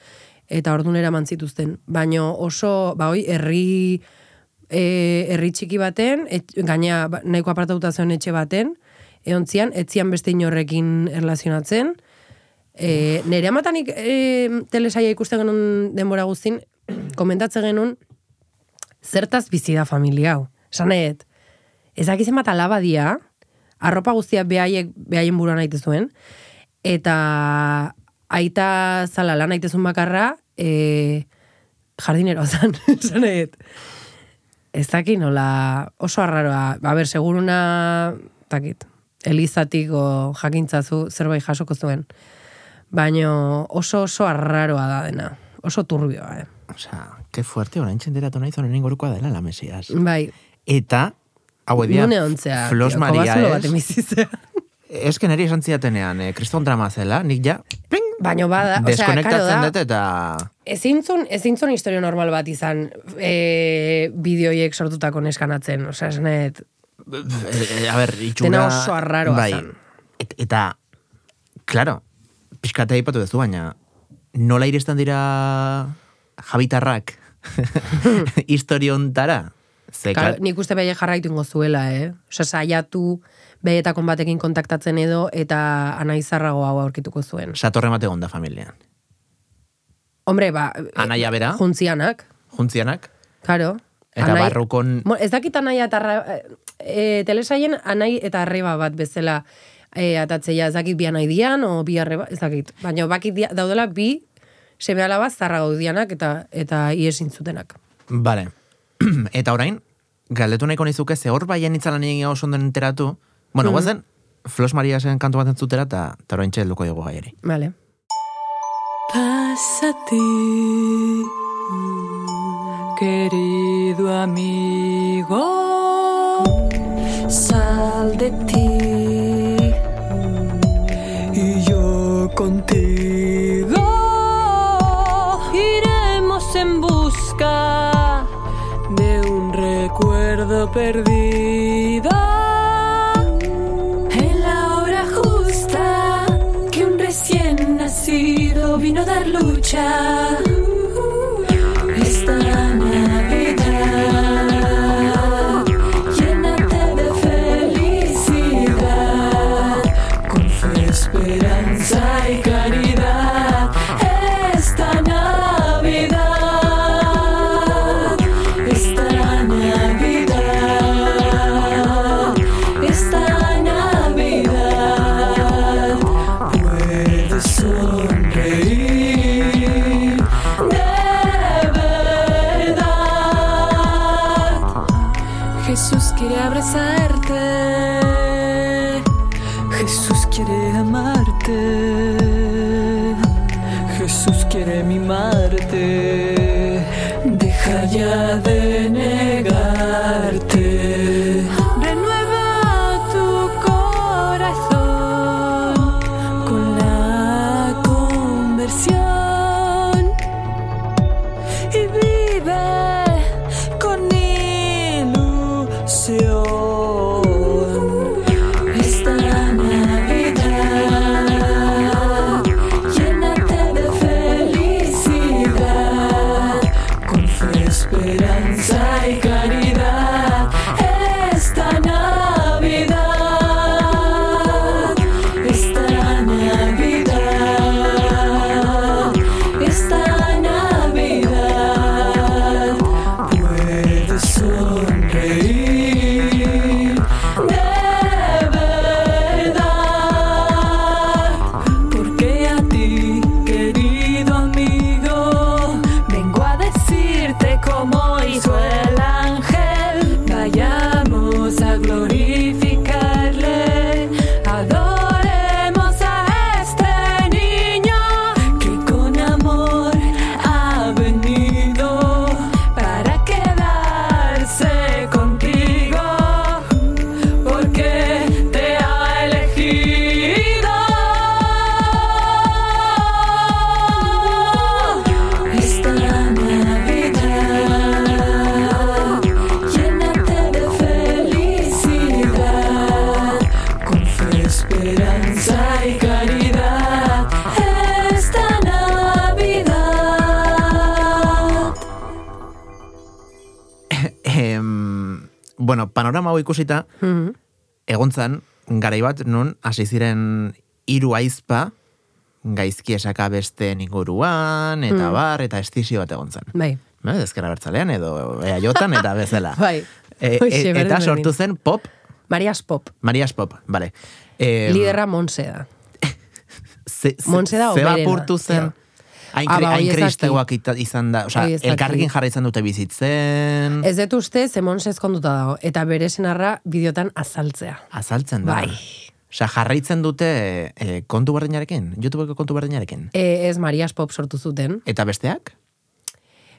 eta ordun eraman zituzten. Baina oso, ba, hoi, herri, e, herri txiki baten, et, gaina ba, nahiko apartatuta zeon etxe baten, eontzian, etzian beste inorrekin erlazionatzen. E, nere amatanik e, telesaia ikusten genuen denbora guztin, komentatzen genuen, zertaz bizi da familia hau. Esan nahet, ezakizen bat alaba dia, arropa guztia behaiek, behaien buruan aite zuen, eta aita zala lan aitezun bakarra, e, jardineroa zan, esan nahet. Ez dakit nola oso arraroa, ba, ber, seguruna, takit, elizatik o jakintzazu zerbait jasoko zuen. Baino oso oso arraroa da dena. Oso turbioa, eh? Osea, que fuerte, orain txenderatu nahi zonen ingorukoa dela la mesias. Bai, Eta, hau edia. Flos Maria ez. Ez que niri esan zidatenean, eh, kriston drama zela, nik ja, ping, Baino bada, osea, karo deskonektatzen da, dut eta... ezintzun, ezintzun historio normal bat izan e, bideoiek sortutako neskanatzen, osea, esanet, Eh, a ber, itxura... Dena oso arraroa bai, zan. Et, eta, claro, pixkate aipatu duzu, baina nola iristen dira jabitarrak historiontara? Ze, Karo, klar, nik uste behi jarraitu ingo zuela, eh? Osea, saiatu behetakon batekin kontaktatzen edo eta anaizarrago hau aurkituko zuen. satorre mate onda familian. Hombre, ba, Anaia bera? juntzianak, juntzianak, Karo. eta barrukon... Mo, ez dakit anaia eta arra, e, telesaien anai eta arreba bat bezala e, atatzeia, ez dakit bi anai dian, o bi arreba, ez dakit. Baina bakit dia, daudela bi seme alaba zarra gaudianak eta eta iesin zutenak. Vale. eta orain, galdetu nahiko nizuke, ze hor baien itzalan egin oso ondo enteratu, bueno, Mhm. guazen, Flos Maria zen kantu bat entzutera, eta orain txelduko dugu gaiari. Vale. Pásate, querido amigo, sal de ti y yo contigo perdido. En la hora justa que un recién nacido vino a dar lucha. Hau ikusita, Mhm. egontzan, garai bat nun hasi ziren hiru aizpa gaizki esaka beste inguruan, eta Mm. bar, eta estizio bat egontzan. Bai. Ba, ezkera bertzalean edo eaiotan eta bezala. Bai. E, e, eta sortu zen pop, Marias Pop. Marias Pop, bale. E, Liderra Monse da. ze, ze, Monse da ze zen. Hain, Ah, ba, hain izan da, osea, elkarrekin jarraitzen dute bizitzen, Ez dut uste, ze Monse ezkonduta dago. Eta bere senarra bideotan azaltzea. azaltzen da. Bai. Osea, jarraitzen dute e, kontu berdinarekin, YouTubeko kontu berdinarekin. E, ez Marias Pop sortu zuten. Eta besteak?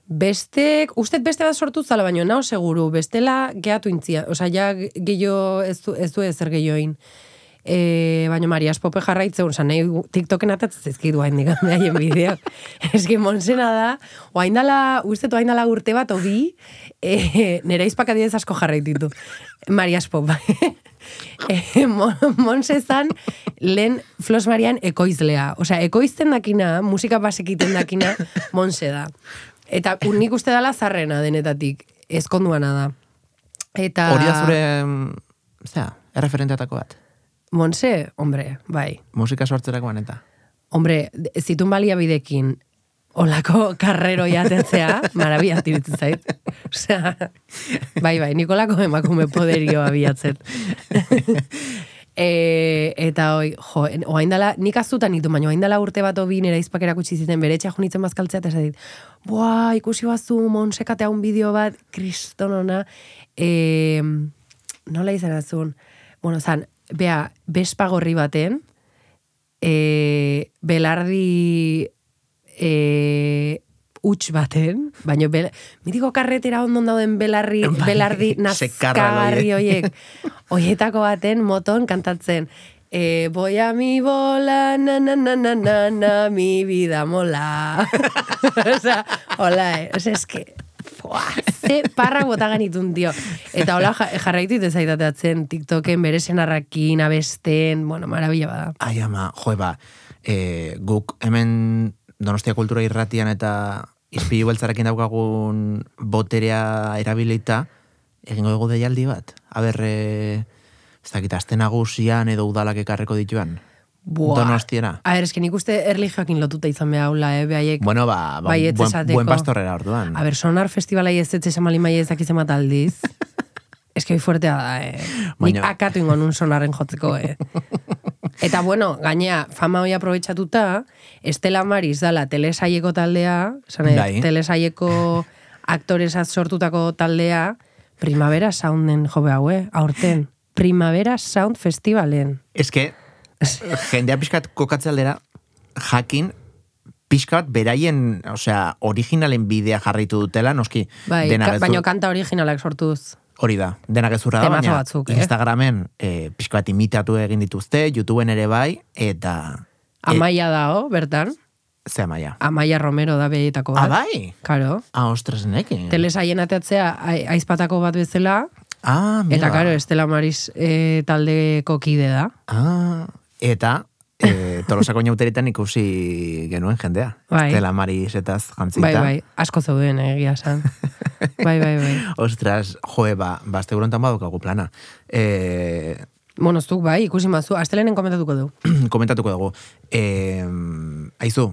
Bestek, ustet beste bat sortu zala, baino nao seguru, bestela gehatu intzia. Osea, ja gehiago ez du, ez du ezer gehioin. E, baina Marias Pope jarraitzen, oza, nahi TikToken atatzen zizkidu hain digan behaien bideo. Que Monsena da, oain dala, uste oain dala urte bat, obi, e, nera izpakadidez asko jarraititu. Marias Pop. e, Mon- Monse zan, lehen Flos Marian ekoizlea. Osea, ekoizten dakina, musika basekiten dakina, Monse da. Eta nik uste dala zarrena denetatik, ezkonduana da. Eta... Hori da zure, mm, zera, erreferenteatako bat. Monse, hombre, bai. Musika sortzerakoan eta. Hombre, zitun baliabidekin olako karrero jatetzea, marabia tiritzen zait. Osea, bai, bai, nikolako emakume poderio abiatzen. e, eta hoi, jo, oain dala, nik azutan nitu, baina oain dala urte bat obi nera izpak erakutsi ziten bere etxea junitzen bazkaltzea, eta esatit, buah, ikusi bazu, monsekate un bideo bat, kriston ona, e, nola izan azun, bueno, zan, bea, bespagorri baten, e, belardi e, huts baten, baina bel, mitiko karretera ondon dauden belarri, Bai, belardi horiek. hoiek. Hoietako baten moton kantatzen. E, voy a mi bola, na, na, na, na, na, na, mi vida mola. Osa, hola, eh? Osa, eske, ze parrak botagan itun, tio. Eta hola ja- jarraitu zaitateatzen TikToken bere senarrakin, abesten, bueno, marabila bada. Ai, ama, joe, ba, e, guk hemen Donostia Kultura irratian eta izpilu beltzarekin daukagun boterea erabilita, egingo dugu deialdi bat. Aber, e, ez dakit, aste nagusian edo udalak ekarreko dituan. Buah. Donostiera. A ber, eske nik uste erlijioakin lotuta izan beha haula, eh, behaiek. Bueno, ba, ba buen, buen pastorrera orduan. A ber, sonar festivalai ez esan malin bai ez dakitzen bat aldiz. Ez que hoi fuertea da, eh. Nik Baina- akatu ingo nun sonarren jotzeko, eh. Eta bueno, gainea, fama hoi aprobetxatuta, Estela Maris dala telesaieko taldea, dut, Bai. telesaieko aktoresaz sortutako taldea, Primavera Sounden jobe hau, eh, aurten. Primavera Sound Festivalen. Ez que, jendea pixkat kokatze aldera, jakin, pixkat beraien, osea, originalen bidea jarraitu dutela, noski, Bai, dena ka, gezur- baino kanta originalak sortuz. Hori da, dena gezurra da, baina batzuk, eh? Instagramen e, pixka bat imitatu egin dituzte, YouTubeen ere bai, eta... Amaia dao, bertan. E, ze amaia. Amaia Romero da behietako bat. Ah, bai? Karo. Ah, ostras, nekin. Telesaien ateatzea ai- aizpatako bat bezala, Ah, mira. eta karo, Estela Maris e, taldeko kide da. Ah, eta e, tolosako inauteritan ikusi genuen jendea. Bai. Estela Maris etaz jantzita. Bai, bai, asko zeuden eh, egia san. bai, bai, bai. Ostras, joe, ba, bazte burontan badukagu plana. E, Bueno, zuk bai, ikusi mazu, astelenen komentatuko du. komentatuko dugu. E, aizu,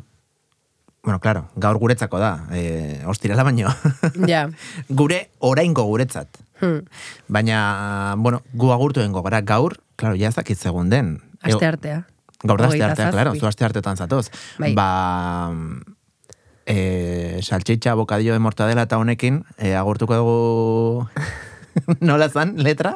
bueno, claro, gaur guretzako da, e, ostirala baino. ja. Gure oraingo guretzat. Hmm. Baina, bueno, gu agurtu dengo gara gaur, claro, ja ez dakit segun den. Aste artea. Gaur da aste artea, claro, zazpi. zu aste artetan zatoz. Bai. Ba, e, salchicha, bocadillo de mortadela eta honekin, e, agurtuko dugu... Nola zan, letra?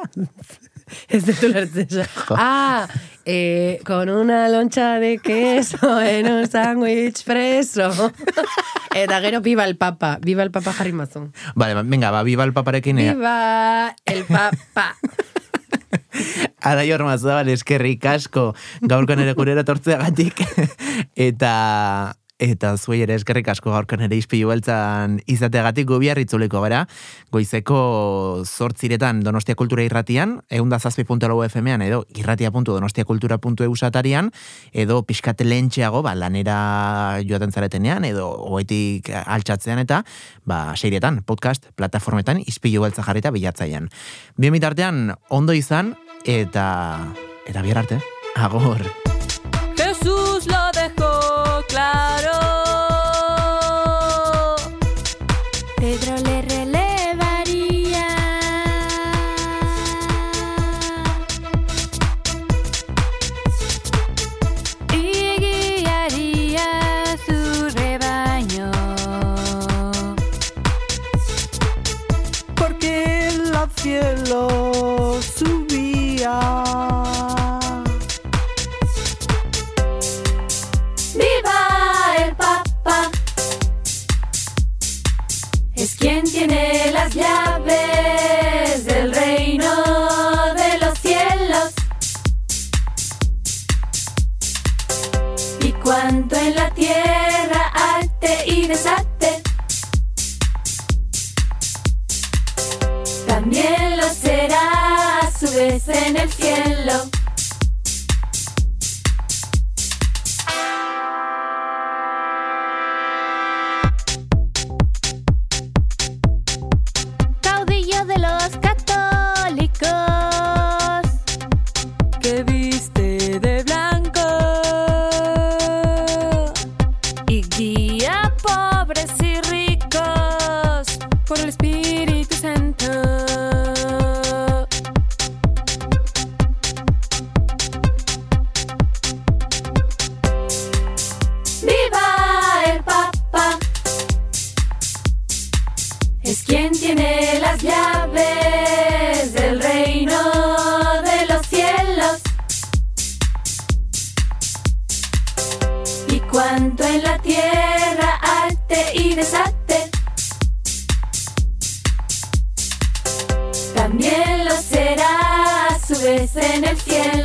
Ez dut ulertzen. Ah, eh, con una loncha de queso en un sándwich preso. Eta gero viva el papa, viva el papa jarri mazun. Vale, venga, ba, biba el paparekin. e, Viva el papa. Ara jorma zabal eskerrik asko. Gaurko nere gurera tortzeagatik eta eta zuei ere eskerrik asko gaurko nere izpilu beltzan izateagatik gu bihar itzuliko gara goizeko zortziretan Donostia Kultura irratian eunda zazpi FM-ean edo irratia.donostiakultura.eu satarian edo pixkat lehentxeago ba, lanera joaten zaretenean edo hoetik altxatzean eta ba, seirietan, podcast, plataformetan izpilu beltza jarrita bilatzaian. Bien bitartean, ondo izan, eta eta bihar arte. Agor. cuanto en la tierra arte y desate. También lo será a su vez en el cielo.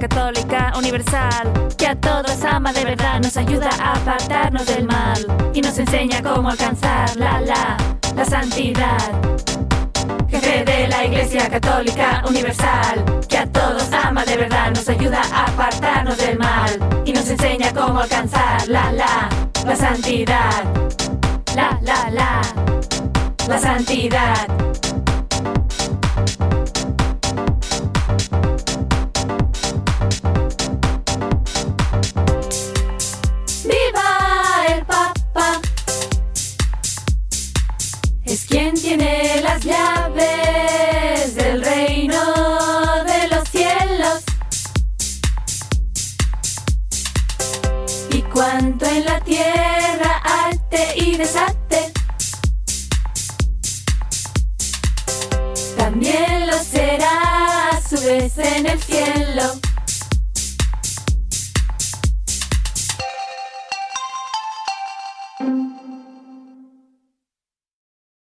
Católica Universal, que a todos ama de verdad, nos ayuda a apartarnos del mal y nos enseña cómo alcanzar la la la santidad. Jefe de la Iglesia Católica Universal, que a todos ama de verdad, nos ayuda a apartarnos del mal y nos enseña cómo alcanzar la la la santidad. La la la la santidad. Es quien tiene las llaves del reino de los cielos. Y cuanto en la tierra arte y desate, también lo será a su vez en el cielo.